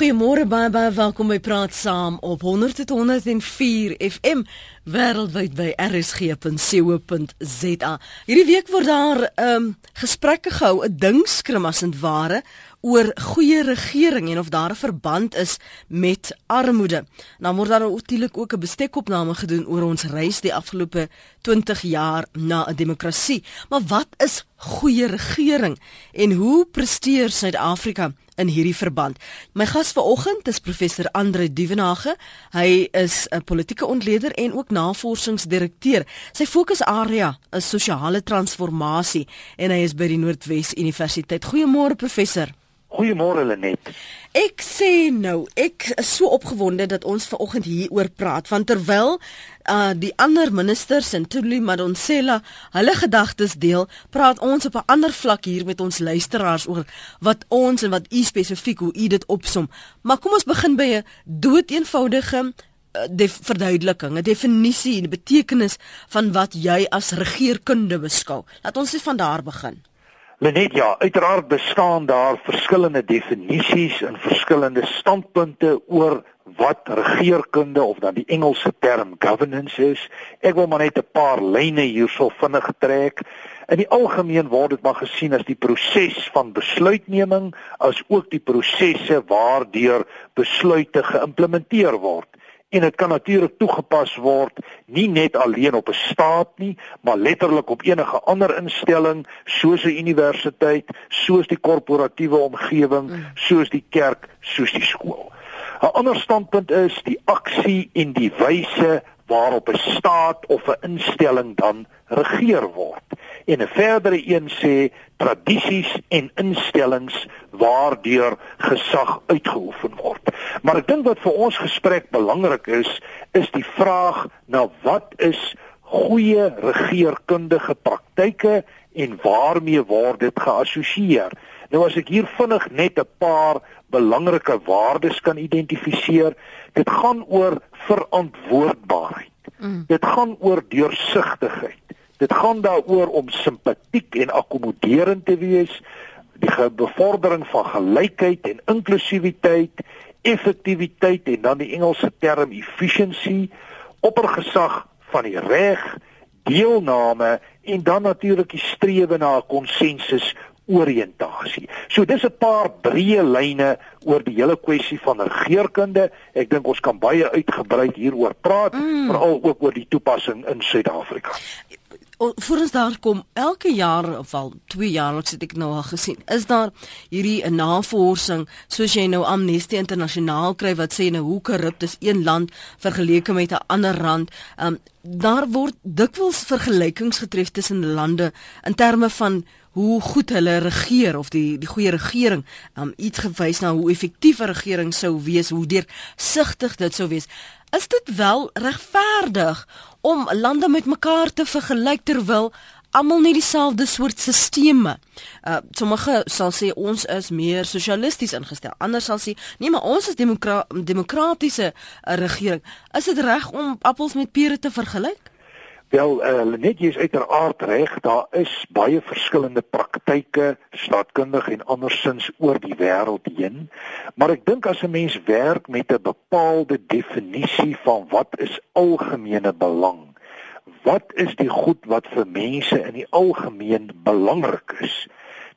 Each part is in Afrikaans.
Goeiemôre baie baie welkom by Praat Saam op 100.104 FM wêreldwyd by rsg.co.za. Hierdie week word daar ehm um, gesprekke gehou, 'n dingskrim as en ware oor goeie regering en of daar 'n verband is met armoede. Nou word daar natuurlik ook 'n bestekopname gedoen oor ons reis die afgelope 20 jaar na 'n demokrasie. Maar wat is goeie regering en hoe presteer Suid-Afrika in hierdie verband? My gas vanoggend is professor Andre Duvenage. Hy is 'n politieke ontleder en ook navorsingsdirekteur. Sy fokusarea is sosiale transformasie en hy is by die Noordwes Universiteit. Goeiemôre professor. Goeiemôre Lenet. Ek sê nou, ek is so opgewonde dat ons ver oggend hier oor praat want terwyl uh die ander ministers en Tuli Madonsela hulle gedagtes deel, praat ons op 'n ander vlak hier met ons luisteraars oor wat ons en wat u spesifiek hoe u dit opsom. Maar kom ons begin by 'n doeteenvoudige uh, die verduideliking, 'n definisie en die betekenis van wat jy as regeringskunde beskou. Laat ons net van daar begin. Lenet ja, uiteraard bestaan daar verskillende definisies en verskillende standpunte oor wat regeringskunde of dan die Engelse term governance is. Ek wil maar net 'n paar lyne hierso vinnig trek. In die algemeen word dit maar gesien as die proses van besluitneming as ook die prosesse waardeur besluite geïmplementeer word en dit kan natuurlik toegepas word nie net alleen op 'n staat nie, maar letterlik op enige ander instelling soos 'n universiteit, soos die korporatiewe omgewing, mm. soos die kerk, soos die skool. 'n Ander standpunt is die aksie en die wyse waarop 'n staat of 'n instelling dan regeer word. En 'n verdere een sê tradisies en instellings waardeur gesag uitgeoefen word. Maar ek dink wat vir ons gesprek belangrik is, is die vraag na wat is goeie regeringskundige praktyke en waarmee word dit geassosieer? Nou as ek hier vinnig net 'n paar belangrike waardes kan identifiseer, dit gaan oor verantwoordbaarheid. Mm. Dit gaan oor deursigtigheid. Dit gaan daaroor om simpatiek en akkommoderend te wees, die bevordering van gelykheid en inklusiwiteit, effektiwiteit en dan die Engelse term efficiency, oppergesag van die reg, deelname en dan natuurlik die strewe na 'n konsensus oriëntasie. So dis 'n paar breë lyne oor die hele kwessie van regeringskunde. Ek dink ons kan baie uitgebrei hieroor praat, mm. veral ook oor die toepassing in Suid-Afrika voor ons daar kom elke jaar of al 2 jaar lank het ek nou al gesien is daar hierdie 'n navorsing soos jy nou Amnesty Internasionaal kry wat sê nou hoe korrup is een land vergeleke met 'n ander land um, daar word dikwels vergelykings getref tussen lande in terme van hoe goed hulle regeer of die die goeie regering um, iets gewys na hoe effektief 'n regering sou wees hoe deursigtig dit sou wees is dit wel regverdig om lande met mekaar te vergelyk terwyl almal nie dieselfde soort sisteme. Uh sommige sal sê ons is meer sosialisties ingestel. Ander sal sê nee, maar ons is demokra demokratiese uh, regering. Is dit reg om appels met pere te vergelyk? Wel, uh, net jy is uiteraard reg, daar is baie verskillende praktyke, staatkundig en andersins oor die wêreld heen. Maar ek dink as 'n mens werk met 'n bepaalde definisie van wat is algemene belang, wat is die goed wat vir mense in die algemeen belangrik is,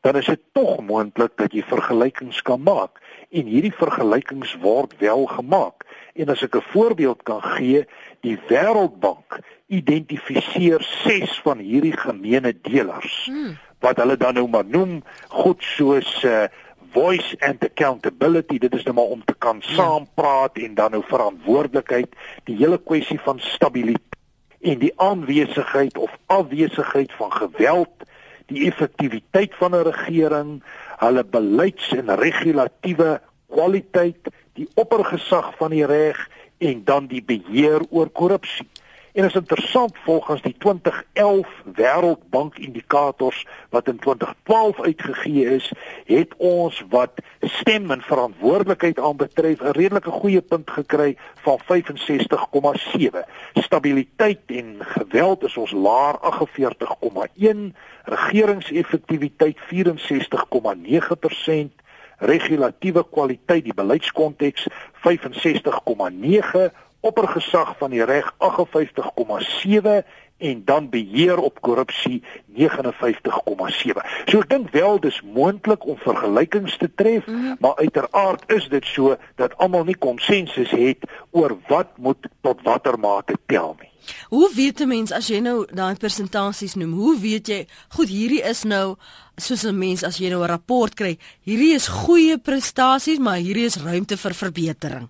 dan is dit tog moontlik dat jy vergelykings kan maak en hierdie vergelykings word wel gemaak. En as ek 'n voorbeeld kan gee, die Wêreldbank identifiseer 6 van hierdie gemeene delers hmm. wat hulle dan nou maar noem goed soos uh, voice and accountability dit is nou maar om te kan ja. saampraat en dan nou verantwoordelikheid die hele kwessie van stabiliteit en die aanwesigheid of afwesigheid van geweld die effektiwiteit van 'n regering hulle beleids en regulatiewe kwaliteit die oppergesag van die reg en dan die beheer oor korrupsie En is interessant volgens die 2011 Wêreldbank indikators wat in 2012 uitgegee is, het ons wat stem en verantwoordelikheid aanbetref 'n redelike goeie punt gekry van 65,7. Stabiliteit en geweld is ons laer 48,1, regeringseffektiwiteit 64,9%, regulatiewe kwaliteit die beleidskonteks 65,9 oppergesag van die reg 58,7 en dan beheer op korrupsie 59,7. So ek dink wel dis moontlik om vergelykings te tref, mm -hmm. maar uiteraard is dit so dat almal nie konsensus het oor wat moet tot watter mate tel nie. Hoe weet 'n mens as jy nou daai persentasies noem? Hoe weet jy goed hierdie is nou soos 'n mens as jy nou 'n rapport kry, hierdie is goeie prestasies, maar hierdie is ruimte vir verbetering.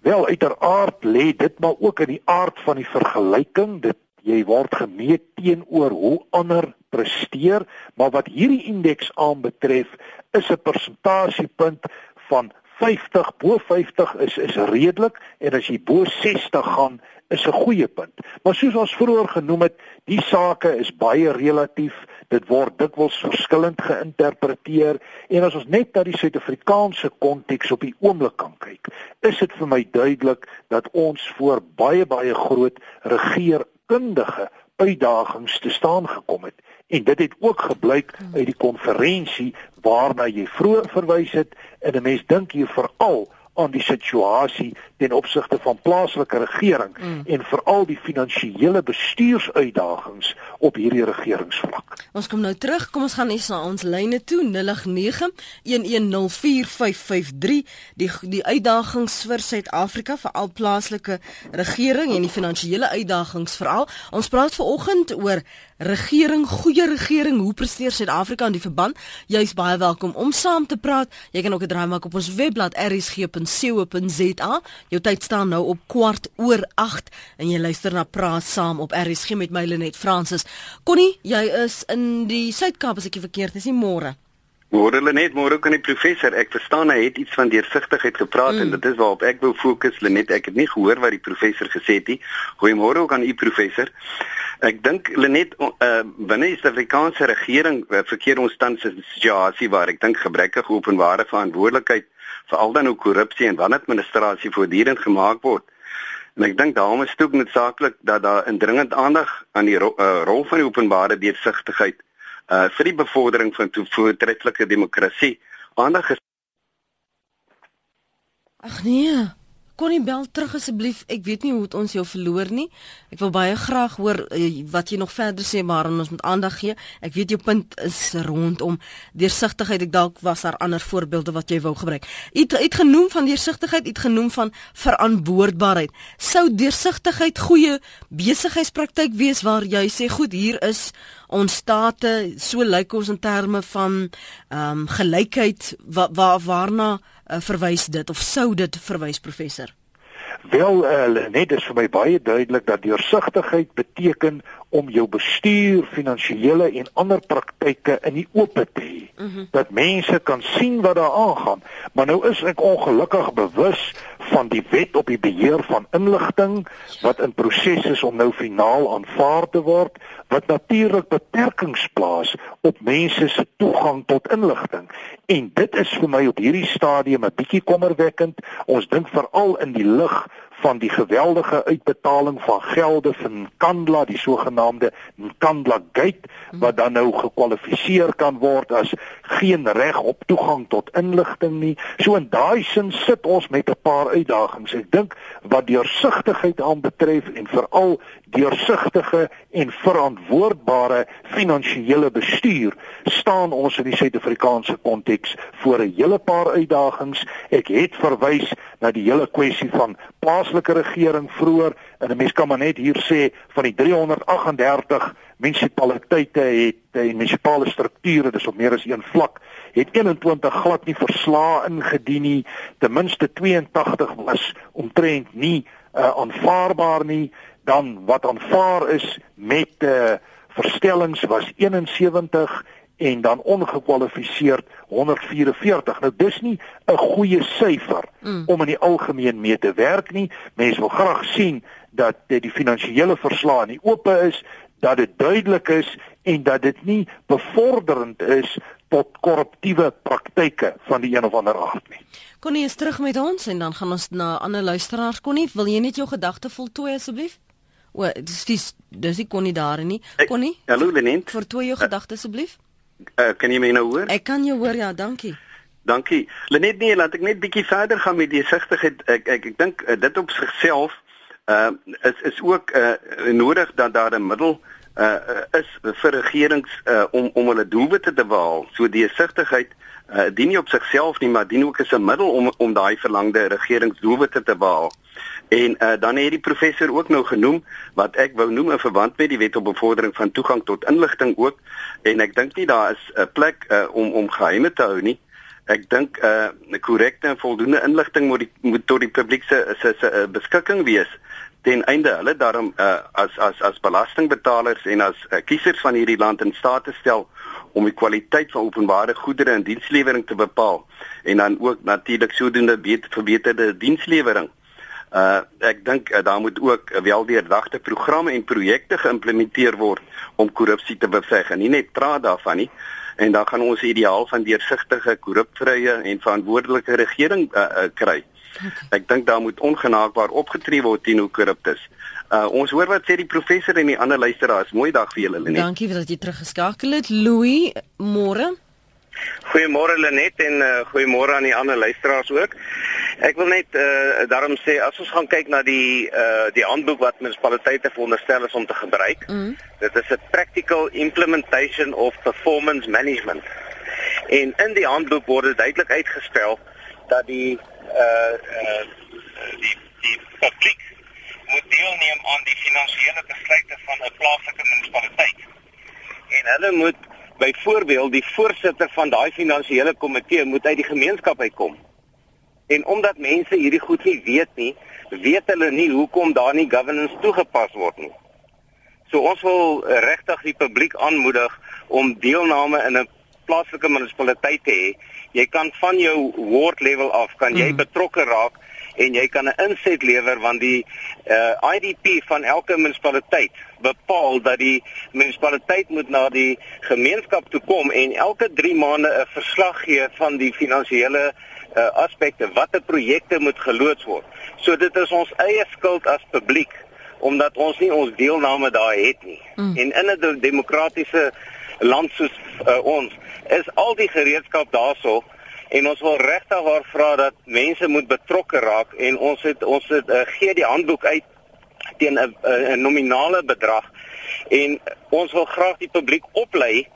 Wel uiteraard lê dit maar ook in die aard van die vergelyking. Dit jy word gemeet teenoor hoe ander presteer, maar wat hierdie indeks aanbetref, is 'n persentasiepunt van 50 bo 50 is is redelik en as jy bo 60 gaan is 'n goeie punt. Maar soos ons vroeër genoem het, die sake is baie relatief. Dit word dikwels verskillend geïnterpreteer en as ons net na die Suid-Afrikaanse konteks op die oomblik kan kyk, is dit vir my duidelik dat ons voor baie baie groot regeerkundige uitdagings te staan gekom het. En dit het ook gebleik uit die konferensie waarna jy vroeër verwys het. En 'n mens dink hier veral aan die situasie ten opsigte van plaaslike regering mm. en veral die finansiële bestuursuitdagings op hierdie regeringsvlak. Ons kom nou terug, kom ons gaan net na ons lyne toe 0891104553 die die uitdagings vir Suid-Afrika vir al plaaslike regering en die finansiële uitdagings veral. Ons praat veraloggend oor regering, goeie regering, hoe presteer Suid-Afrika in die verband? Jy's baie welkom om saam te praat. Jy kan ook 'n draai maak op ons webblad rsg.co.za. Jou tyd staan nou op kwart oor 8 en jy luister na Praat saam op RSG met my Lenet Fransis. Connie, jy is in die Suid-Kaap as ek nie verkeerd is nie môre. Môre Lenet, môre kan die professor. Ek verstaan hy het iets van deursigtigheid gepraat mm. en dit is waarop ek wou fokus Lenet. Ek het nie gehoor wat die professor gesê het nie. Goeiemôre ook aan u professor. Ek dink Lenet uh, binne die Suid-Afrikaanse regering uh, verkeer ons tans in 'n situasie waar ek dink gebrekkige openbare verantwoordelikheid veral dan ook korrupsie en wanadministrasie voortdurend gemaak word. En ek dink daarom is dit ook noodsaaklik dat daar indringend aandag aan die ro uh, rol van die openbare deursigtigheid uh, vir die bevordering van voortrettelike demokrasie aandag. Ag nee. Konnie bel terug asseblief. Ek weet nie hoe ons jou verloor nie. Ek wil baie graag hoor uh, wat jy nog verder sê maar ons moet aandag gee. Ek weet jou punt is rondom deursigtigheid. Ek dalk was daar ander voorbeelde wat jy wou gebruik. U het, het genoem van deursigtigheid, u het genoem van verantwoordbaarheid. Sou deursigtigheid goeie besigheidspraktyk wees waar jy sê goed, hier is ons state, so lyk ons in terme van ehm um, gelykheid wa, wa, waarna uh, verwys dit of sou dit verwys professor? Wel uh, net is vir my baie duidelik dat deursigtigheid beteken om jou bestuur, finansiële en ander praktyke in die oop te hê. Mm -hmm. Dat mense kan sien wat daar aangaan. Maar nou is ek ongelukkig bewus van die wet op die beheer van inligting wat in proses is om nou finaal aanvaar te word wat natuurlik beperkings plaas op mense se toegang tot inligting. En dit is vir my op hierdie stadium 'n bietjie kommerwekkend. Ons dink veral in die lig van die geweldige uitbetaling van gelde van Kandla, die sogenaamde Kandla Gate wat dan nou gekwalifiseer kan word as geen reg op toegang tot inligting nie. So in daai sin sit ons met 'n paar uitdagings. Ek dink wat deursigtigheid aanbetref en veral deursigtige en verantwoordbare finansiële bestuur staan ons in die Suid-Afrikaanse konteks voor 'n hele paar uitdagings. Ek het verwys na die hele kwessie van plaaslike regering vroeër en 'n mens kan maar net hier sê van die 338 munisipaliteite het en munisipale strukture, dis op meer as een vlak, het 21 glad nie verslae ingedien nie. Ten minste 82 was omtrent nie uh, aanvaarbaar nie dan wat aanvaar is met uh, verstellings was 71 en dan ongekwalifiseerd 144. Nou dis nie 'n goeie syfer mm. om in die algemeen mee te werk nie. Mense wil graag sien dat die finansiële verslae in die oop is, dat dit duidelik is en dat dit nie bevorderend is tot korruptiewe praktyke van die een of ander aard nie. Connie is terug met ons en dan gaan ons na ander luisteraars. Connie, wil jy net jou gedagte voltooi asseblief? O, dis dis ek kon nie daar nie. Kon nie? Hallo Lenent. Vertooi jou uh, gedagte asseblief. Uh, kan jy my nou hoor? Ek kan jou hoor, ja, dankie. Dankie. Lenet nee, laat ek net bietjie verder gaan met die sigtigheid. Ek ek ek dink uh, dit op sigself uh is is ook uh nodig dat daar 'n middel uh is vir regerings uh om om hulle doelwitte te behaal. So die sigtigheid uh dien nie op sigself nie, maar dien ook as 'n middel om om daai verlangde regeringsdoelwitte te behaal. En uh, dan het die professor ook nou genoem wat ek wou noem in verband met die wet op bevordering van toegang tot inligting ook en ek dink nie daar is 'n plek uh, om om geheime te hou nie. Ek dink 'n uh, korrekte en voldoende inligting moet die, moet tot die publiek se se se uh, beskikking wees ten einde hulle daarom uh, as as as belastingbetalers en as uh, kiesers van hierdie land in staat te stel om die kwaliteit van openbare goedere en dienslewering te bepaal en dan ook natuurlik sodoende verbeterde dienslewering. Uh ek dink uh, daar moet ook uh, weldeurdagte programme en projekte geïmplementeer word om korrupsie te beveg en nie net praat daarvan nie. En dan gaan ons ideaal van deursigtige, korrupvrye en verantwoordelike regering uh, uh, kry. Okay. Ek dink daar moet ongenaakbaar opgetree word teen hoe korrup is. Uh ons hoor wat sê die professor en die ander luisteraars. Mooi dag vir julle, Lenet. Dankie dat jy teruggeskakel het. Louis, môre. Goeiemôre Lenet en uh, goeiemôre aan die ander luisteraars ook. Ek wil net uh, daarom sê as ons gaan kyk na die uh, die handboek wat munisipaliteite veronderstel is om te gebruik. Mm. Dit is 'n practical implementation of performance management. En in die handboek word dit duidelik uitgespel dat die uh, uh die die publiek moet deelneem aan die finansiële besluite van 'n plaaslike munisipaliteit. En hulle moet byvoorbeeld die voorsitter van daai finansiële komitee moet uit die gemeenskap uitkom. En omdat mense hierdie goed nie weet nie, weet hulle nie hoekom daar nie governance toegepas word nie. So ons wil regtig die publiek aanmoedig om deelname in 'n plaaslike munisipaliteit te hê. Jy kan van jou ward level af kan jy mm. betrokke raak en jy kan 'n inset lewer want die uh, eh, IDP van elke munisipaliteit bepaal dat die munisipaliteit moet na die gemeenskap toe kom en elke 3 maande 'n verslag gee van die finansiële uh, aspekte watter projekte moet geloods word. So dit is ons eie skuld as publiek omdat ons nie ons deelname daar het nie. Mm. En in 'n demokratiese land soos uh, ons is al die gereedskap daarso en ons wil regtig waar vra dat mense moet betrokke raak en ons het ons het uh, gee die handboek uit teen 'n 'n nominale bedrag en ons wil graag die publiek oplei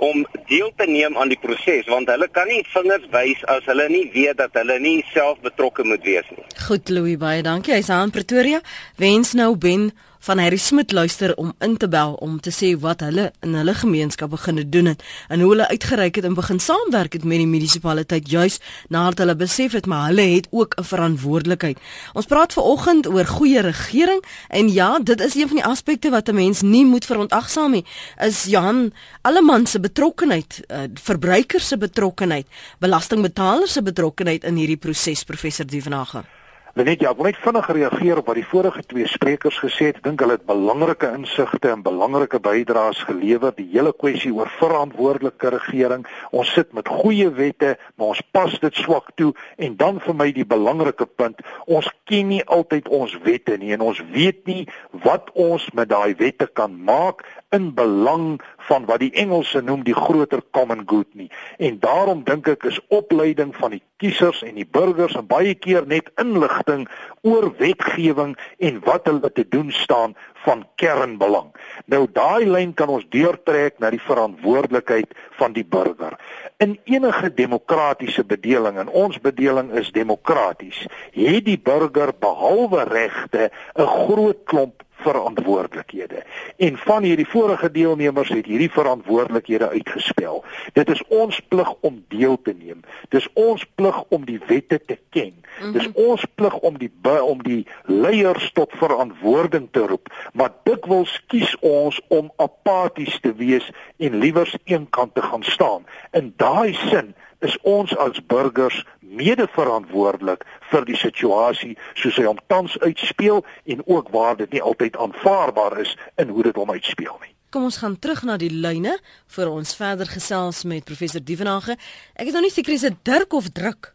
om deel te neem aan die proses want hulle kan nie vingers wys as hulle nie weet dat hulle nie self betrokke moet wees nie. Goed Louis baie dankie. Hy's aan Pretoria. Wens nou Ben van Harry Smit luister om in te bel om te sê wat hulle in hulle gemeenskap begin doen het en hoe hulle uitgereik het en begin saamwerk het met die munisipaliteit juis nadat hulle besef het maar hulle het ook 'n verantwoordelikheid. Ons praat ver oggend oor goeie regering en ja, dit is een van die aspekte wat 'n mens nie moet verontagsaam nie. Is Johan Alleman se betrokkenheid, uh, verbruikers se betrokkenheid, belastingbetalers se betrokkenheid in hierdie proses professor Dievenage. Net ja, ek wil net vinnig reageer op wat die vorige twee sprekers gesê het. Ek dink hulle het belangrike insigte en belangrike bydraes gelewer die hele kwessie oor verantwoordelike regering. Ons sit met goeie wette, maar ons pas dit swak toe en dan vir my die belangrike punt, ons ken nie altyd ons wette nie en ons weet nie wat ons met daai wette kan maak in belang van wat die Engelse noem die groter common good nie. En daarom dink ek is opleiding van die kiesers en die burgers en baie keer net inligting oor wetgewing en wat hulle te doen staan van kernbelang. Nou daai lyn kan ons deurtrek na die verantwoordelikheid van die burger. In enige demokratiese bedeling en ons bedeling is demokraties, het die burger behalwe regte 'n groot klomp verantwoordelikhede. En van hierdie vorige deelnemers het hierdie verantwoordelikhede uitgespel. Dit is ons plig om deel te neem. Dis ons plig om die wette te ken. Dis mhm. ons plig om die om die leiers tot verantwoording te roep. Maar dikwels kies ons om apaties te wees en liewers eenkant te gaan staan. In daai sin is ons as burgers medeverantwoordelik vir die situasie soos hy hom tans uitspeel en ook waar dit nie altyd aanvaarbaar is in hoe dit hom uitspeel nie. Kom ons gaan terug na die lyne vir ons verder gesels met professor Dievenage. Ek is nou nie seker is dit Dirk of Druk.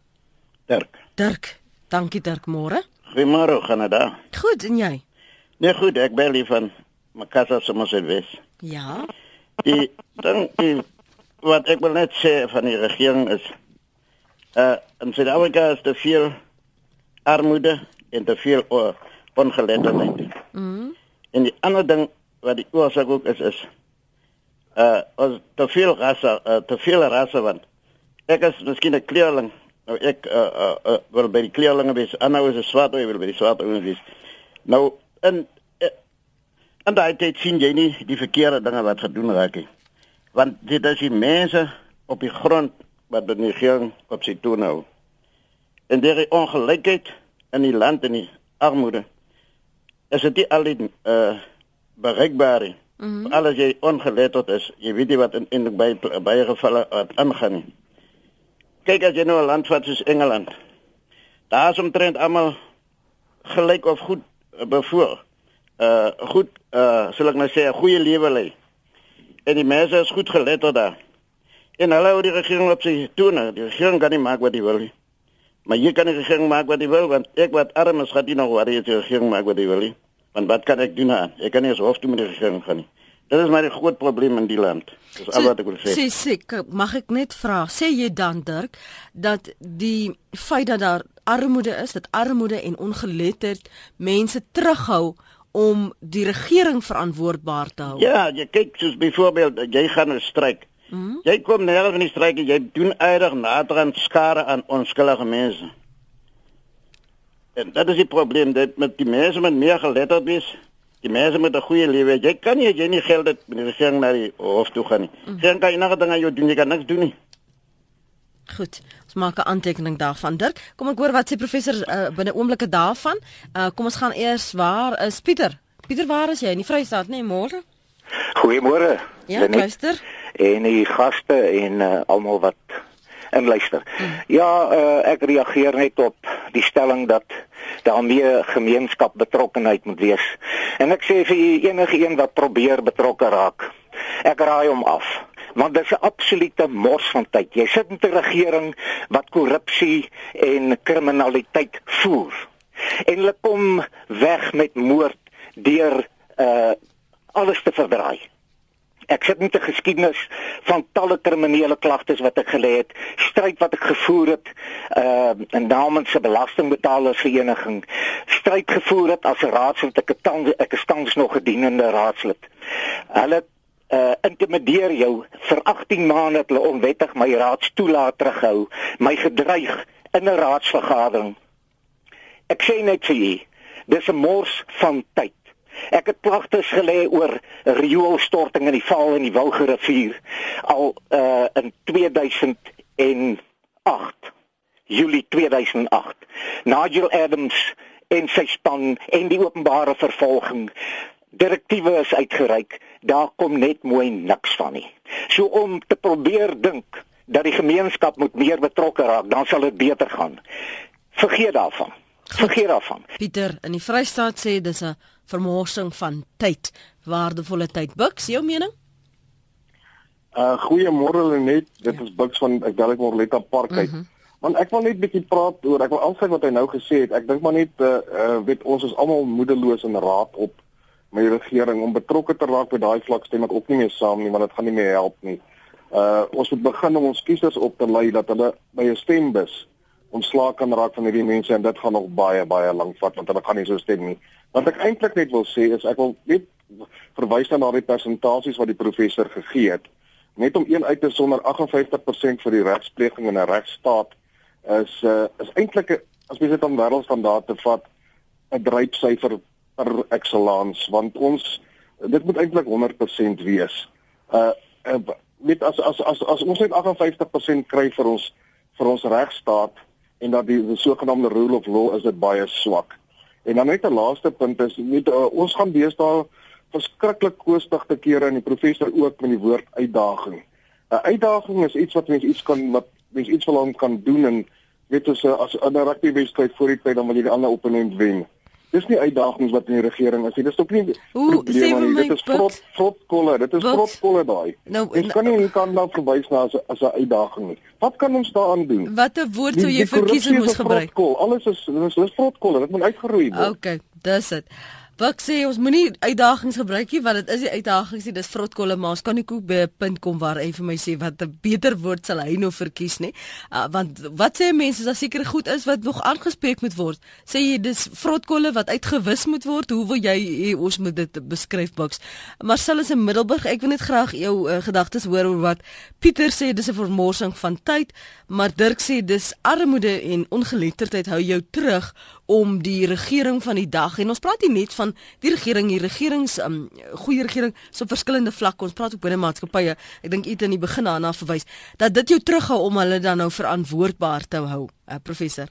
Dirk. Dirk. Dankie Dirk, môre. Goeiemôre Kanada. Goed en jy? Nee goed, ek bel hier van Makasa se Mosselwes. Ja. Die dan die wat ek wil net sê van die regering is Uh in Suid-Afrika is te veel armoede en te veel uh, ongeletterdheid. Mhm. En die ander ding wat die oorsaak ook is is uh ons te veel rasse, uh, te veel rasse want ek is miskien 'n kleurling. Nou ek uh, uh, uh wil by die kleurlinge wees. Anna is 'n swart, ek wil by die swart ouens wees. Nou in uh, in daai tyd sien jy nie die verkeerde dinge wat gedoen raak nie. Want dit is die mense op die grond wat die regering op sy toon hou. En die ongelykheid in die land en die armoede is dit nie al die uh bereikbaar nie. Mm -hmm. Alles jy ongeletterd is, jy weet nie wat in in by baie gevalle wat aangaan nie. Kyk as jy nou 'n land vat soos Engeland. Daar is omtrent almal gelyk of goed bevoor. Uh goed uh sal ek nou sê 'n goeie lewe lei. En die mense is goed geletterd daar. En hulle hou die regering op sy tone. Die regering kan nie maak wat hy wil nie. Maar jy kan die regering maak wat hy wil want ek wat arm is, gaan nie nog waar jy die regering maak wat hy wil nie. Want wat kan ek doen aan? Ek kan nie eens hof toe met die regering gaan nie. Dit is maar 'n groot probleem in die land. Dis al wat ek wil sê. Sê sê mag ek net vra, sê jy dan Dirk dat die feit dat daar armoede is, dat armoede en ongeletterd mense terughou om die regering verantwoordbaar te hou? Ja, jy kyk soos byvoorbeeld jy gaan 'n stryk. Mm -hmm. Jy kom nêrens in die stryk jy doen eider nader aan skare aan onskuldige mense. En dat is die probleem dat met die mense met meer geletterd is, die mense met 'n goeie lewe, jy kan nie jy nie geld het met die regering na die hof toe gaan nie. Mm. Geen kan enige ding aan jou doen, jy kan niks doen nie. Goed. Maak 'n aantekening daarvan. Dirk, kom ek hoor wat sê professor uh, binne oomblikke daarvan. Uh, kom ons gaan eers waar is Pieter? Pieter, waar is jy? In die Vrystaat, nee, môre. Goeiemôre. Ja, luister. En die gaste en uh, almal wat en luister. Hmm. Ja, uh, ek reageer net op die stelling dat daar meer gemeenskap betrokkenheid moet wees. En ek sê vir enige een wat probeer betrokke raak, ek raai hom af. Want dit is 'n absolute mors van tyd. Jy sit met 'n regering wat korrupsie en kriminaliteit voer. En hulle kom weg met moord deur uh alles te verdraai. Ek sit met 'n geskiedenis van talle kriminele klagtes wat ek gelê het, stryd wat ek gevoer het uh in namens se belastingbetalersvereniging, stryd gevoer het as 'n raadslid, ek het tans ek is tans nog 'n dienende raadslid. Hulle uh intimideer jou vir 18 maande het hulle onwettig my raadstoelaat terughou, my gedreig in 'n raadsvergadering. Ek sê net vir u, dis 'n mors van tyd. Ek het klagtes gelê oor rioolstorting in die Vaal en die Wilgerivier al uh in 2008 Julie 2008 Nigel Adams en sy span en die openbare vervolging direktiewe is uitgereik daar kom net mooi niks van nie so om te probeer dink dat die gemeenskap moet meer betrokke raak dan sal dit beter gaan vergeet daarvan vergeet daarvan Pieter in die Vrystaat sê dis 'n vermorsing van tyd, waardevolle tyd. Buks, jou mening? Uh goeiemôre net. Dit is Buks van ek dalk Morletta Park uit. Mm -hmm. Want ek wil net bietjie praat oor ek wil aansluit wat hy nou gesê het. Ek dink maar net uh, uh weet ons is almal moedeloos en raad op met die regering om betrokke te raak by daai vlak stem ek ook nie meer saam nie want dit gaan nie meer help nie. Uh ons moet begin om ons kiesers op te lei dat hulle by 'n stembus ontslae kan raak van hierdie mense en dit gaan nog baie baie lank vat want hulle gaan nie so stem nie. Wat ek eintlik net wil sê is ek wil net verwys na daardie persentasies wat die professor gegee het. Net om een uit te sonder 58% vir die regspleging in 'n regstaat is uh, is eintlik as jy dit aan wêreldstandaarde vat 'n drypsyfer per excellence want ons dit moet eintlik 100% wees. Uh, uh met as as as as ons net 58% kry vir ons vir ons regstaat en dat die, die sogenaamde rule of law is dit baie swak. En dan net 'n laaste punt is net uh, ons gaan deesdae verskriklik koostig te kere in die professor ook met die woord uitdaging. 'n Uitdaging is iets wat mens iets kan wat mens iets wil kan doen en weet as as 'n rugby wedstryd voor die tyd dan wil jy die ander opponent wen. Dis nie uitdagings wat in die regering is nie. Dis ook nie probleme nie. Dit is vrot vrotkolle. Dit is vrotkolle daai. Nou, ek kan nie kan nou verwys na as as 'n uitdaging nie. Wat kan ons daaraan doen? Watter woord sou jy vir kiesing moes gebruik? Vrotkol. Alles is dis is vrotkolle. Dit moet uitgeroei word. Okay, dis dit. Wat sê ons moenie uitdagings gebruik nie want dit is die uitdagings nie dis vrotkolle maar ons kan nie koek by 'n punt kom waar hy vir my sê wat 'n beter woord sal hy nou verkies nie. Uh, want wat sê mense as daar seker goed is wat nog aangespreek moet word? Sê jy dis vrotkolle wat uitgewis moet word? Hoe wil jy hee, ons moet dit beskryf boks? Marcel is in Middelburg. Ek wil net graag jou uh, gedagtes hoor oor wat Pieter sê dis 'n vermorsing van tyd, maar Dirk sê dis armoede en ongeletterdheid hou jou terug om die regering van die dag en ons praat nie net van die regering die regerings um, goeie regering so verskillende vlakke ons praat ook binne maatskappye ek dink iets in die begin daarna verwys dat dit jou terughou om hulle dan nou verantwoordbaar te hou uh, professor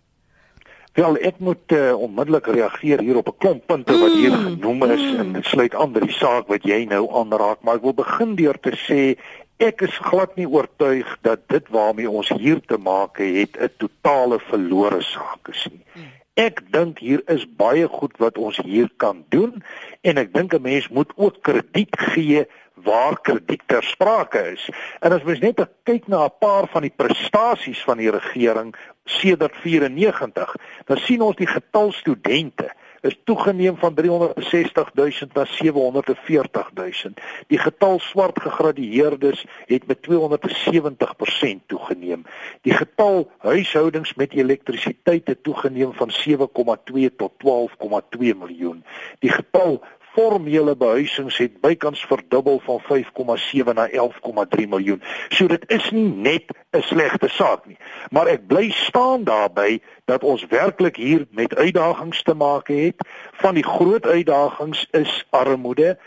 Wel ek moet uh, onmiddellik reageer hier op 'n klomp punte wat hier mm, genoem is mm. en dit sluit aan by die saak wat jy nou aanraak maar ek wil begin deur te sê ek is glad nie oortuig dat dit waarmee ons hier te maak het 'n totale verlore saak is nie. Ek dink hier is baie goed wat ons hier kan doen en ek dink 'n mens moet ook krediet gee waar krediet ter sprake is. En as mens net kyk na 'n paar van die prestasies van die regering sedert 94, dan sien ons die getal studente is toegeneem van 360 000 na 740 000. Die getal swart gegradueerdes het met 270% toegeneem. Die getal huishoudings met elektrisiteit het toegeneem van 7,2 tot 12,2 miljoen. Die getal formele behuisings het bykans verdubbel van 5,7 na 11,3 miljoen. So dit is nie net 'n slegte saak nie, maar ek bly staan daarbey dat ons werklik hier met uitdagings te maak het. Van die groot uitdagings is armoede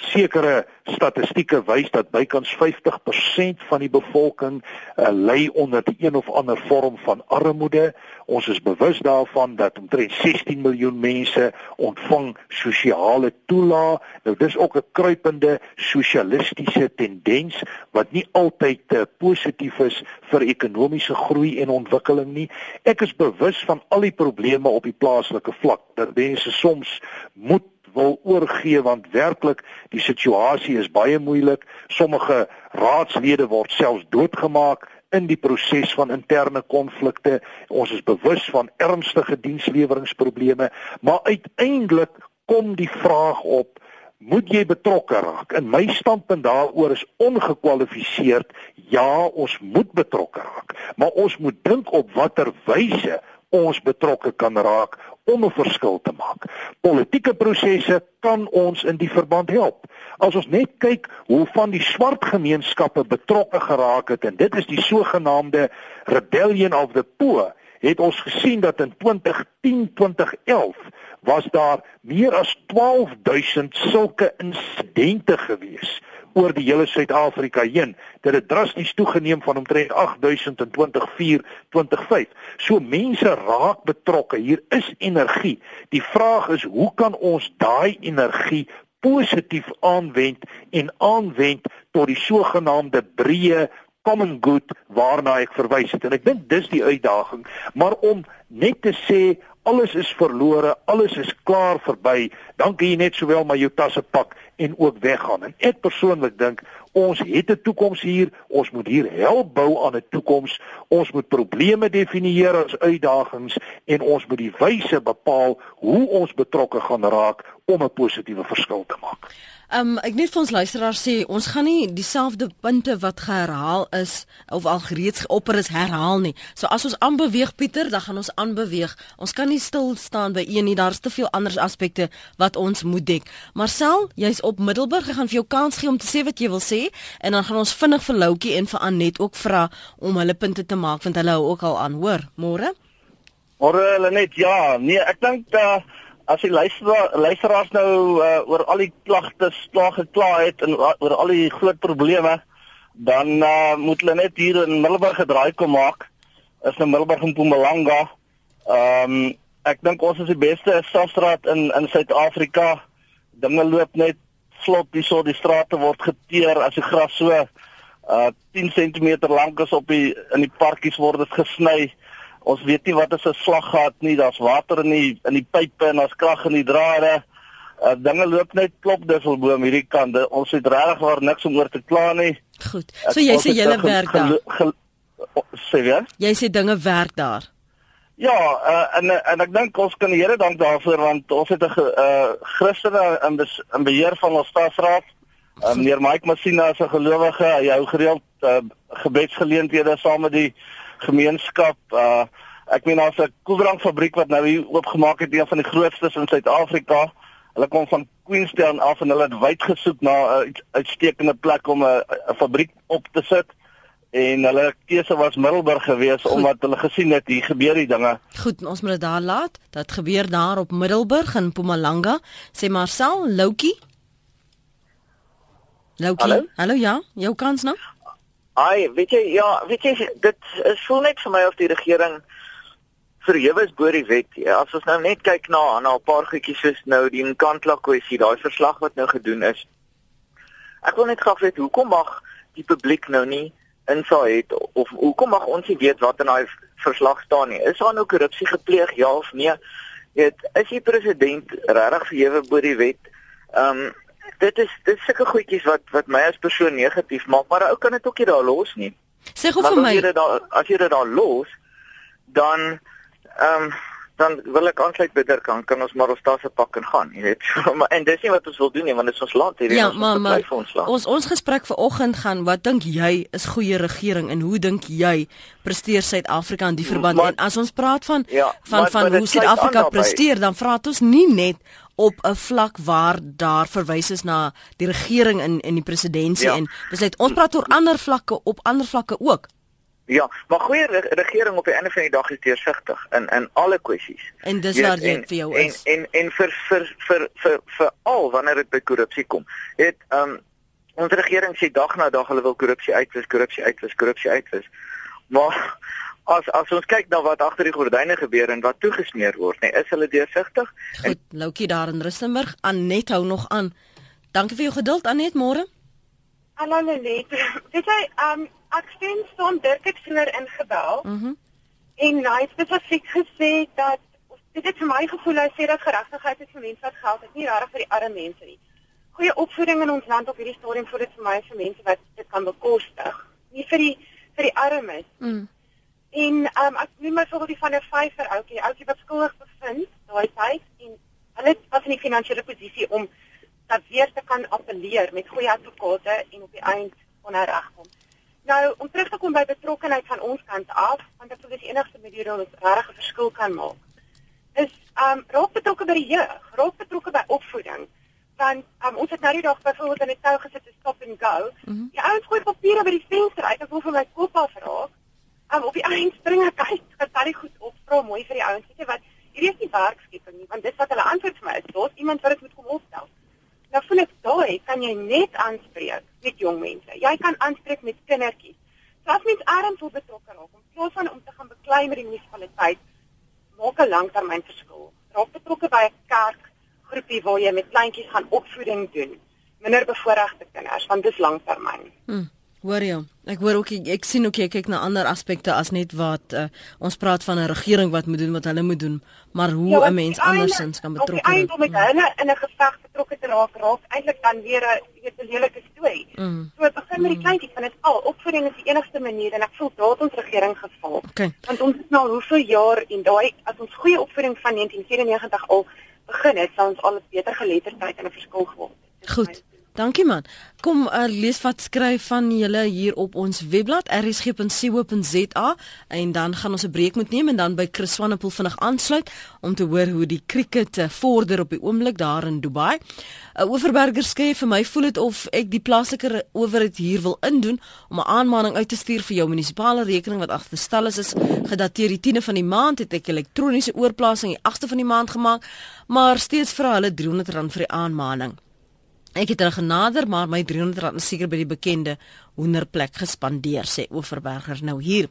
sekere statistieke wys dat bykans 50% van die bevolking uh, ly onder die een of ander vorm van armoede. Ons is bewus daarvan dat omtrent 16 miljoen mense ontvang sosiale toelaag. Nou dis ook 'n kruipende sosialistiese tendens wat nie altyd uh, positief is vir ekonomiese groei en ontwikkeling nie. Ek is bewus van al die probleme op die plaaslike vlak dat mense soms moet wil oorgee want werklik die situasie is baie moeilik. Sommige raadslede word selfs doodgemaak in die proses van interne konflikte. Ons is bewus van ernstige diensleweringprobleme, maar uiteindelik kom die vraag op Moet jy betrokke raak? In my standpunt daaroor is ongekwalifiseerd ja, ons moet betrokke raak, maar ons moet dink op watter wyse ons betrokke kan raak om 'n verskil te maak. Politieke prosesse kan ons in die verband help. As ons net kyk hoe van die swart gemeenskappe betrokke geraak het en dit is die sogenaamde rebellion of the poor, het ons gesien dat in 2010-2011 was daar meer as 12000 sulke insidente gewees oor die hele Suid-Afrika heen. Dit het drasties toegeneem van omtrent 8000 in 2004-2005. So mense raak betrokke. Hier is energie. Die vraag is hoe kan ons daai energie positief aanwend en aanwend tot die sogenaamde breë common good waarna ek verwys het en ek dink dis die uitdaging maar om net te sê alles is verlore alles is klaar verby dan kan jy net sowel maar jou tasse pak en ook weggaan. En ek persoonlik dink ons het 'n toekoms hier. Ons moet hier help bou aan 'n toekoms. Ons moet probleme definieer as uitdagings en ons moet die wyse bepaal hoe ons betrokke gaan raak om 'n positiewe verskil te maak. Um ek net vir ons luisteraars sê ons gaan nie dieselfde punte wat geherhaal is of al reeds geopper is herhaal nie. So as ons aanbeweeg Pieter, dan gaan ons aanbeweeg. Ons kan nie stil staan by een nie. Daar's te veel ander aspekte wat ons moet dek. Marcel, jy's op Middelburg. Ek gaan vir jou kans gee om te sê wat jy wil sê en dan gaan ons vinnig vir Loukie en vir Anet ook vra om hulle punte te maak want hulle hou ook al aan, hoor. Môre? Môre hulle net ja. Nee, ek dink uh as die luisteraar luisteraars nou uh, oor al die klagtes klaar gekla het en uh, oor al die groot probleme dan uh, moet hulle net hier in Middelburg gedraai kom maak is in Middelburg en Mpumalanga. Ehm um, ek dink ons is die beste stadstraat in in Suid-Afrika. Dinge loop net vlot hierso die strate word geteer as die gras so uh 10 cm lank is op die in die parkies word dit gesny. Ons weet nie wat is 'n slaggat nie, daar's water in die in die pype en daar's krag in die drade. Uh, dinge loop net klop duffelboom hierdie kant. Ons het regtig waar niks om oor te kla nie. Goed. So jy sê julle werk daar. Sê jy? Jy sê dinge werk daar. Ja, uh, en en ek dink ons kan die Here dank daarvoor want ons het 'n uh, Christene in bes, in beheer van ons staatsraad. Uh, meneer Mike Massina is 'n gelowige. Hy hou gereeld uh, gebedsgeleenthede saam met die gemeenskap. Uh, ek meen daar's 'n koeldrankfabriek wat nou hier oopgemaak het, een van die grootstes in Suid-Afrika. Hulle kom van Queenstown af en hulle het wyd gesoek na 'n uh, uitstekende plek om 'n fabriek op te sit en hulle keuse was Middelburg geweest omdat hulle gesien het hier gebeur die dinge. Goed, ons moet dit daar laat. Dit gebeur daar op Middelburg in Mpumalanga. Sê Marcel Loukie. Loukie. Hallo? Hallo ja, jou kans nou? Ai, weet jy, ja, weet jy, dit is voel net vir my of die regering verhewe is bo die wet. Ja, as ons nou net kyk na na 'n paar goedjies soos nou die Nkandla kwessie, daai verslag wat nou gedoen is. Ek wil net graag weet hoekom mag die publiek nou nie insaag het of hoekom mag ons nie weet wat in daai verslag staan nie. Is daar nou korrupsie gepleeg ja of nee? Dit is die president regtig verhewe bo die wet. Ehm um, dit is dit sulke goedjies wat wat my as persoon negatief maak, maar ou kan dit ook nie daar los nie. Sê gou vir my, as jy dit daar as jy dit daar los, dan ehm um, dan wil ek aansluit by Dirk kan kan ons maar ons tasse pak en gaan jy weet. Maar en dis nie wat ons wil doen nie want dit is ons land hierdie ja, ons maar, maar, ons, ons ons gesprek vanoggend gaan wat dink jy is goeie regering en hoe dink jy presteer Suid-Afrika in die verband? Maar, en as ons praat van ja, van maar, van maar hoe Suid-Afrika presteer dan vra dit ons nie net op 'n vlak waar daar verwys is na die regering in in die presidentskap ja. en net ons praat oor ander vlakke op ander vlakke ook Ja, maar goeie regering op die einde van die dag is deursigtig in in alle kwessies. En dis waar dit vir jou is. En en en vir vir vir vir vir al wanneer dit by korrupsie kom. Het um ons regering sê dag na dag hulle wil korrupsie uitwis, korrupsie uitwis, korrupsie uitwis. Maar as as ons kyk na wat agter die gordyne gebeur en wat toegesmeer word, nee, is hulle deursigtig. Goed, Loukie daar in Rustenburg, Anet hou nog aan. Dankie vir jou geduld Anet, môre. Hallo Lenet. Weet jy, um ek sien son Dirk het vroeër ingebel. Mhm. Mm en hy het spesifiek gesê dat dit het vir my gevoel hy sê dat geregtigheid is vir mense wat geld het, nie regtig vir die arme mense nie. Goeie opvoeding in ons land op hierdie stadium vir dit vir my vir mense wat dit kan bekostig, nie vir die vir die armes. Mhm. En um ek noem my voorbeeld die van 'n vyfer ouetjie, ouetjie wat skuldig bevind daai tyd en hulle was in die finansiële posisie om dat weer te kan appeleer met goeie advokate en op die eind kon hy regkom. Nou, om terug te kom by betrokkeheid van ons kant af, want dit is die enigste manier hoe ons regtig 'n verskil kan maak. Is um raak betrokke by die jeug, raak betrokke by opvoeding. Want um ons het nou die dag byvoorbeeld in 'n tou gesit te stop and go. Mm -hmm. Die ouens gooi papiere by die venster uit, ek wil vir my kop afraak. Um op die eind spring ek uit, getal die goed op, vra mooi vir die ouens, weet jy wat? Hierdie is nie werkskeping nie, want dis wat hulle antwoord vir my is. Daar's iemand wat dit moet kom opstel. Nou voel ek daai kan jy net aanspreek met jong mense. Jy kan aanspreek met kindertjies. So as mens ergens wil betrokke raak, in plaas van om te gaan beklei met die munisipaliteit, maak 'n langtermyn verskil. Raak betrokke by 'n kerk groepie waar jy met kleintjies gaan opvoeding doen. Minder bevoorregte kinders, want dis langtermyn. Hmm. Hoor jy? Ek hoor ook ek sien ook jy kyk na ander aspekte as net wat uh, ons praat van 'n regering wat moet doen wat hulle moet doen, maar hoe ja, 'n mens andersins kan betrokke raak. Ek met hulle in 'n geveg betrokke te raak, raak eintlik dan weer 'n weet 'n lelike storie. Mm. So begin met die mm. kleintjies van dit al. Opvoeding is die enigste manier en ek voel daad ons regering gefaal. Okay. Want ons is nou hoeveel jaar en daai as ons goeie opvoeding van 1994 al begin het, sou ons al 'n beter geletterdheid en 'n verskil geword het. Goed. Dankie man. Kom uh, lees wat skryf van julle hier op ons webblad rsg.co.za en dan gaan ons 'n breek moet neem en dan by Chris Swanepoel vinnig aansluit om te hoor hoe die cricket uh, vorder op die oomblik daar in Dubai. Uh, Oeverberger skryf vir my voel dit of ek die plaaslike owerheid hier wil indoen om 'n aanmaning uit te stuur vir jou munisipale rekening wat afgestel is is gedateer die 10de van die maand het ek elektroniese oorplasing die 8de van die maand gemaak maar steeds vra hulle R300 vir die aanmaning. Ek het hulle genader, maar my 300 rand is seker by die bekende hoenderplek gespandeer sê Oeverberger nou hier.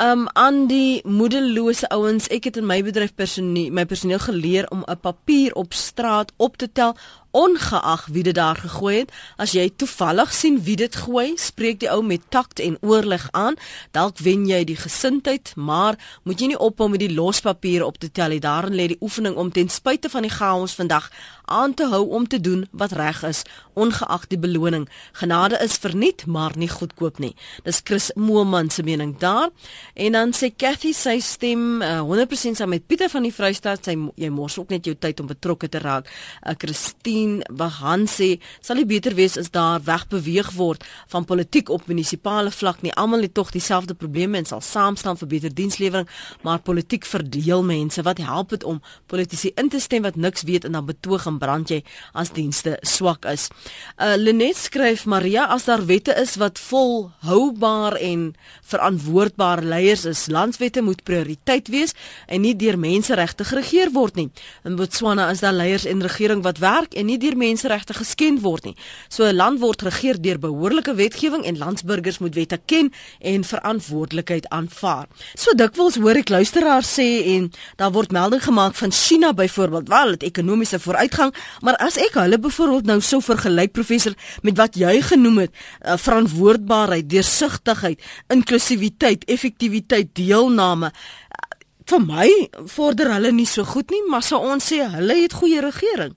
Um aan die moedelose ouens, ek het in my bedryf personeel my personeel geleer om 'n papier op straat op te tel ongeag wie dit daar gegooi het. As jy toevallig sien wie dit gooi, spreek die ou met takt en oorleg aan. Dalk wen jy die gesindheid, maar moet jy nie ophou met die lospapiere op te tel nie. Daarin lê die oefening om ten spyte van die chaos vandag aan te hou om te doen wat reg is, ongeag die beloning. Genade is verniet, maar nie goedkoop nie. Dis Chris Mooman se mening daar. En dan sê Cathy sy stem uh, 100% saam met Pieter van die Vrystaat. Sy jy mors ook net jou tyd om betrokke te raak. Uh, Christine Wahan sê sal dit beter wees as daar wegbeweeg word van politiek op munisipale vlak nie. Almal het tog dieselfde probleme en sal saam staan vir beter dienslewering, maar politiek verdeel mense. Wat help dit om politici in te stem wat niks weet en dan betoog en brand jy as dienste swak is? Uh Lenet skryf Maria as daar wette is wat volhoubaar en verantwoordbare leiers is, landswette moet prioriteit wees en nie deur menseregte geregeer word nie. In Botswana is daar leiers en regering wat werk en nie deur menseregte geskend word nie. So 'n land word geregeer deur behoorlike wetgewing en landsburgers moet wette ken en verantwoordelikheid aanvaar. So dikwels hoor ek luisteraars sê en daar word melding gemaak van China byvoorbeeld, wel het ekonomiese vooruitgang, maar as ek hulle byvoorbeeld nou sou vergelyk professor met wat jy genoem het, uh, verantwoordbaarheid, deursigtigheid, inklusiwiteit, effektiwiteit, deelname, uh, vir my vorder hulle nie so goed nie, maar sou ons sê hulle het goeie regering.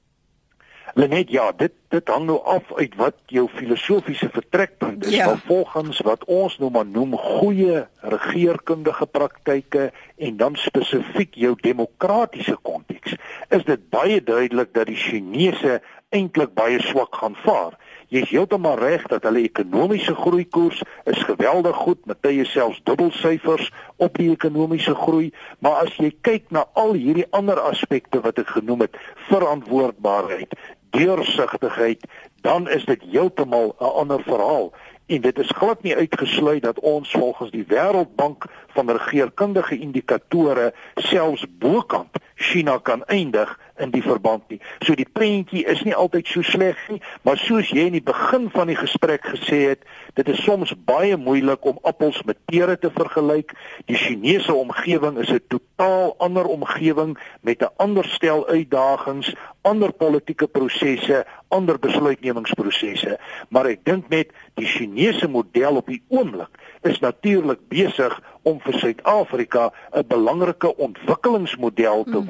Lenet ja, dit dit hang nou af uit wat jou filosofiese vertrekpunt is. Ja. Volgens wat ons nou maar noem goeie regeringskundige praktyke en dan spesifiek jou demokratiese konteks, is dit baie duidelik dat die Chinese eintlik baie swak gaan vaar. Jy is heeltemal reg dat hulle ekonomiese groeikoers is geweldig goed, met tye selfs dubbelsyfers op die ekonomiese groei, maar as jy kyk na al hierdie ander aspekte wat ek genoem het, verantwoordbaarheid, deursigtigheid, dan is dit heeltemal 'n ander verhaal. En dit is glad nie uitgesluit dat ons volgens die Wêreldbank van regeringskundige indikatore selfs bokant China kan eindig in die verband nie. So die prentjie is nie altyd so sleg nie, maar soos jy in die begin van die gesprek gesê het, dit is soms baie moeilik om appels met pere te vergelyk. Die Chinese omgewing is 'n totaal ander omgewing met 'n ander stel uitdagings, ander politieke prosesse, ander besluitnemingsprosesse, maar ek dink net die Chinese model op die oomblik is natuurlik besig om vir Suid-Afrika 'n belangrike ontwikkelingsmodel te mm.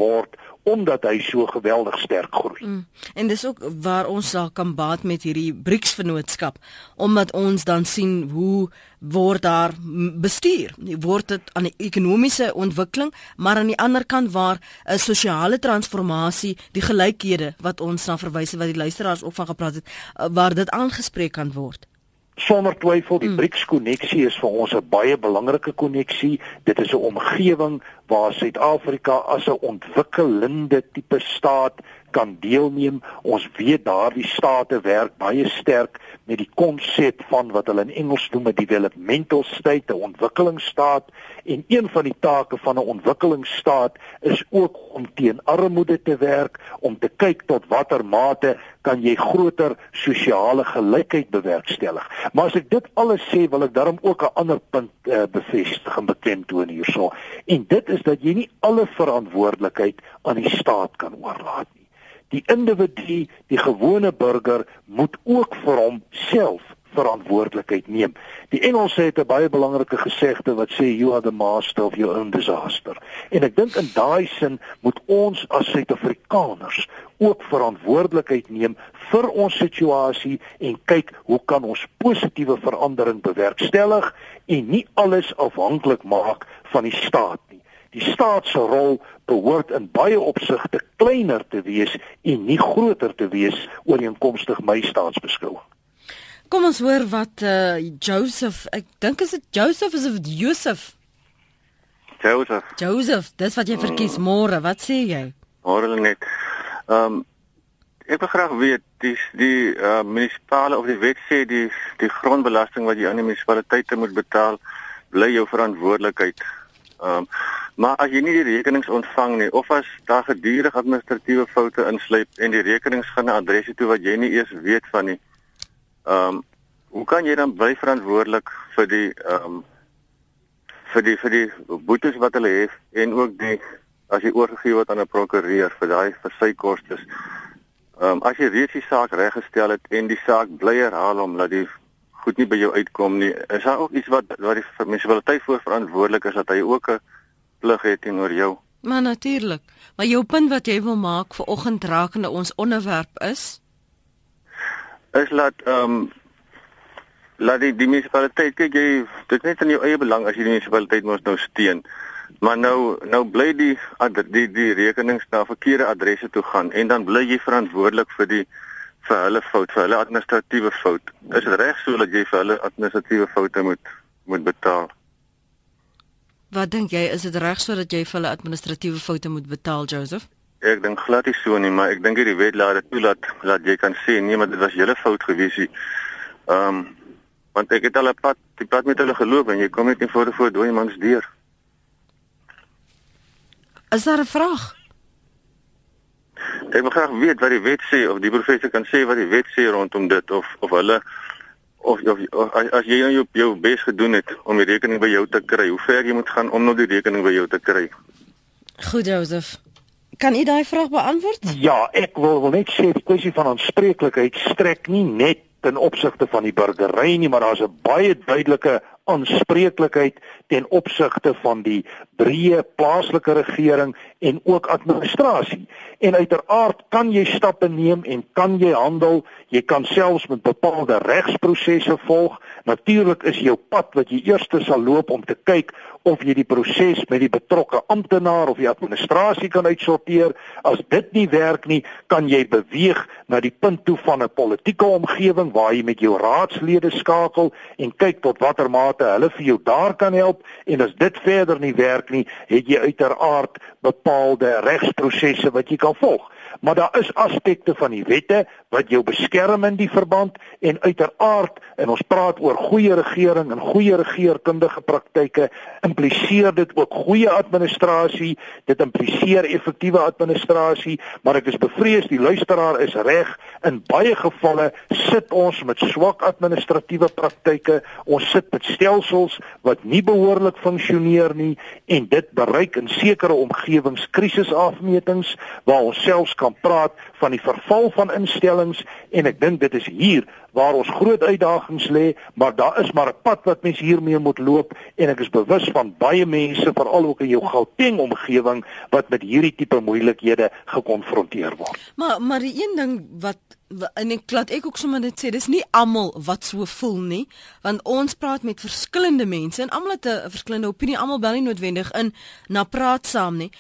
Omdat hy so geweldig sterk groei. Mm. En dis ook waar ons sal kan baat met hierdie BRICS vennootskap omdat ons dan sien hoe word daar bestuur. Word dit aan die ekonomiese ontwikkeling, maar aan die ander kant waar 'n sosiale transformasie, die gelykhede wat ons na verwys wat die luisteraars ook van gepraat het, waar dit aangespreek kan word sonder twyfel die mm. BRICS koneksie is vir ons 'n baie belangrike koneksie. Dit is 'n omgewing waar Suid-Afrika as 'n ontwikkelende tipe staat kan deelneem. Ons weet daardie state werk baie sterk met die konsep van wat hulle in Engels noem 'n developmental state, 'n ontwikkelingsstaat en een van die take van 'n ontwikkelingsstaat is ook om teen armoede te werk, om te kyk tot watter mate kan jy groter sosiale gelykheid bewerkstellig. Maar as ek dit alles sê, wil ek daarom ook 'n ander punt uh, bevestig en beklemtoon hierso. En dit is dat jy nie alle verantwoordelikheid aan die staat kan oorlaat nie die individu, die gewone burger moet ook vir homself verantwoordelikheid neem. Die Engelse het 'n baie belangrike gesegde wat sê you are the master of your own disaster. En ek dink in daai sin moet ons as Suid-Afrikaners ook verantwoordelikheid neem vir ons situasie en kyk hoe kan ons positiewe verandering bewerkstellig en nie alles afhanklik maak van die staat. Die staat se rol behoort in baie opsigte kleiner te wees en nie groter te wees ooreenkomstig my staatsbeskouing. Kom ons hoor wat uh, Joseph, ek dink is dit Joseph is of Joseph? Joseph. Joseph, dis wat jy verkies mm. môre. Wat sê jy? Môre net. Ehm um, ek wil graag weet die die uh, munisipale of die wet sê die die grondbelasting wat jy aan die munisipaliteite moet betaal bly jou verantwoordelikheid. Ehm um, Maar as jy nie die rekenings ontvang nie of as daar gedurig administratiewe foute insluip en die rekenings gaan na adresse toe wat jy nie eers weet van nie. Ehm um, hoe kan jy dan bly verantwoordelik vir die ehm um, vir die vir die boetes wat hulle het en ook die as jy oorgegee word aan 'n prokureur vir daai vir sy kostes. Ehm um, as jy reeds die saak reggestel het en die saak bly herhaal omdat die goed nie by jou uitkom nie, is daar ook iets wat wat die munisipaliteit voor verantwoordelik is dat hy ook 'n plig het teenoor jou. Maar natuurlik. Maar jou punt wat jy wil maak vir oggend rakende ons onderwerp is is laat ehm um, laat die die munisipaliteit kyk jy dit net in jou eie belang as jy die munisipaliteit mos nou steun. Maar nou nou bly die die die rekenings na verkeerde adresse toe gaan en dan bly jy verantwoordelik vir die vir hulle fout, vir hulle administratiewe fout. Is dit reg so dat jy vir hulle administratiewe foute moet moet betaal? Wat dink jy, is dit reg so dat jy vir hulle administratiewe foute moet betaal, Joseph? Ek dink glad nie so nie, maar ek dink die wet laat dit toelaat dat jy kan sê nee, maar dit was julle fout gewees. Ehm um, want ek het al 'n pad, die pad met hulle geloop en jy kom net nie voor voor dooie mans deur. Is daar 'n vraag? Ek wil graag weet wat die wet sê of die professor kan sê wat die wet sê rondom dit of of hulle of, of, of as jy jou jou bes gedoen het om die rekening by jou te kry, hoe ver jy moet gaan om nou die rekening by jou te kry. Goed Joseph. Kan u daai vraag beantwoord? Ja, ek wil, wil net sê die kwessie van aanspreeklikheid strek nie net ten opsigte van die burgery nie, maar daar's 'n baie duidelike aanspreeklikheid ten opsigte van die breë plaaslike regering en ook administrasie. En uiteraard kan jy stappe neem en kan jy handel, jy kan selfs met bepaalde regsprosesse volg. Natuurlik is jou pad wat jy eers sal loop om te kyk of jy die proses met die betrokke amptenaar of die administrasie kan uitsorteer. As dit nie werk nie, kan jy beweeg na die punt toe van 'n politieke omgewing waar jy met jou raadslede skakel en kyk tot watter mate hulle vir jou daar kan help en as dit verder nie werk nie, het jy uiteraard bepaalde regsprosesse wat jy kan volg. Maar daar is aspekte van die wette wat jou beskerm in die verband en uiteraard en ons praat oor goeie regering en goeie regeringskundige praktyke impliseer dit ook goeie administrasie. Dit impliseer effektiewe administrasie maar ek is bevrees die luisteraar is reg. In baie gevalle sit ons met swak administratiewe praktyke. Ons sit met stelsels wat nie behoorlik funksioneer nie en dit bereik in sekere omgewings krisisafmetings waar ons selfs kan praat van die verval van instellings en ek dink dit is hier waar ons groot uitdagings lê, maar daar is maar 'n pad wat mens hiermee moet loop en ek is bewus van baie mense veral ook in jou Gauteng omgewing wat met hierdie tipe moeilikhede gekonfronteer word. Maar maar die een ding wat en ek laat ek ook sommer net sê dis nie almal wat so voel nie want ons praat met verskillende mense en almal het 'n verskillende opinie almal bel nie noodwendig in na praat saam nie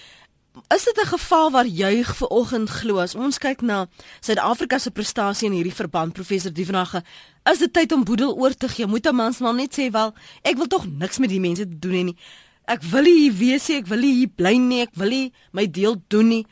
Is dit 'n geval waar jy vanoggend glo as ons kyk na Suid-Afrika se prestasie in hierdie verband professor Dievenage is dit tyd om boedel oor te gee? Moet 'n mens maar net sê wel ek wil tog niks met die mense doen nie. Ek wil hier wees ek wil hier bly nie ek wil nie my deel doen nie.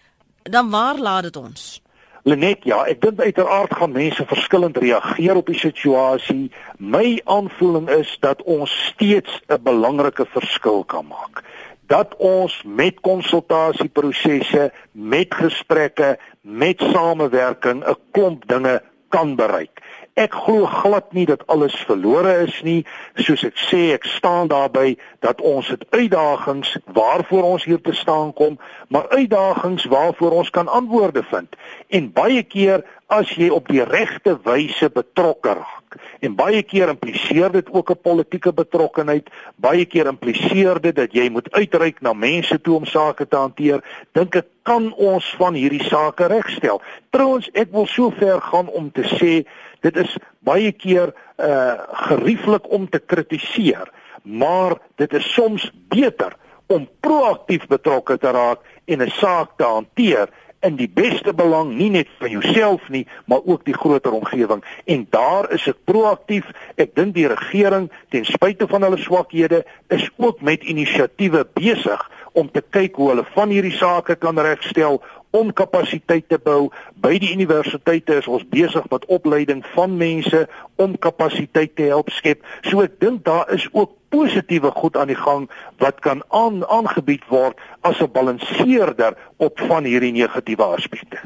Dan waar laat dit ons? Lenet ja ek dink uiteraard gaan mense verskillend reageer op die situasie. My aanvoeling is dat ons steeds 'n belangrike verskil kan maak dat ons met konsultasieprosesse, met gesprekke, met samewerking 'n klomp dinge kan bereik. Ek glo glad nie dat alles verlore is nie. Soos ek sê, ek staan daarby dat ons het uitdagings waarvoor ons hier te staan kom, maar uitdagings waarvoor ons kan antwoorde vind. En baie keer as jy op die regte wyse betrokke raak. En baie keer impliseer dit ook 'n politieke betrokkenheid. Baie keer impliseer dit dat jy moet uitreik na mense toe om sake te hanteer. Dink ek kan ons van hierdie sake regstel. Trouwens, ek wil so ver gaan om te sê dit is baie keer uh gerieflik om te kritiseer, maar dit is soms beter om proaktief betrokke te raak en 'n saak te hanteer in die beste belang nie net van jouself nie, maar ook die groter omgewing. En daar is ek proaktief. Ek dink die regering ten spyte van hulle swakhede is ook met inisiatiewe besig om te kyk hoe hulle van hierdie sake kan regstel om kapasiteit te bou. By die universiteite is ons besig met opleiding van mense om kapasiteit te help skep. So ek dink daar is ook positiewe goed aan die gang wat kan aan, aangebied word as 'n balanseerder op van hierdie negatiewe aspekte.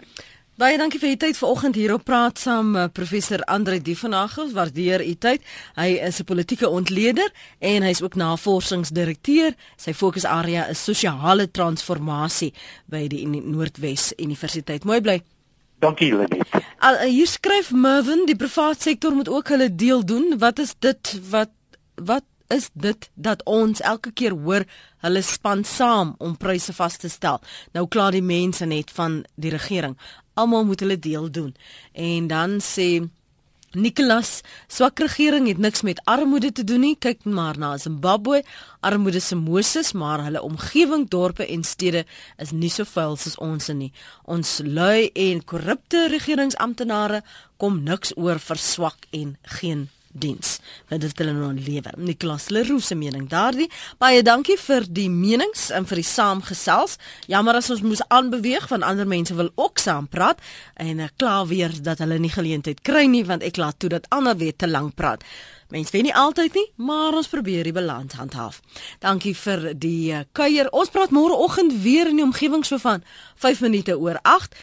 Baie dankie vir u tyd vanoggend hier op praat saam uh, professor Andre Dievenagel. Waardeer u tyd. Hy is 'n politieke ontleder en hy's ook navorsingsdirekteur. Sy fokusarea is sosiale transformasie by die Noordwes Universiteit. Mooi bly. Dankie Lenet. Al uh, hier skryf Mervin, die private sektor moet ook hulle deel doen. Wat is dit wat wat is dit dat ons elke keer hoor hulle span saam om pryse vas te stel. Nou klaar die mense net van die regering almal moet hulle deel doen. En dan sê Nicholas, swak regering het niks met armoede te doen nie. Kyk maar na Zimbabwe. Armoede se Moses, maar hulle omgewing, dorpe en stede is nie so vuil soos ons nie. Ons lui en korrupte regeringsamptenare kom niks oor vir swak en geen diens. Dit hulle nou lewer. Nicolas Leroux se mening daardie. Baie dankie vir die menings en vir die saamgesels. Jammer as ons moes aanbeweeg van ander mense wil ook saam praat en ek kla weer dat hulle nie geleentheid kry nie want ek laat toe dat ander weer te lank praat. Mense weet nie altyd nie, maar ons probeer die balans handhaaf. Dankie vir die uh, kuier. Ons praat môre oggend weer in die omgewing so van 5 minute oor 8.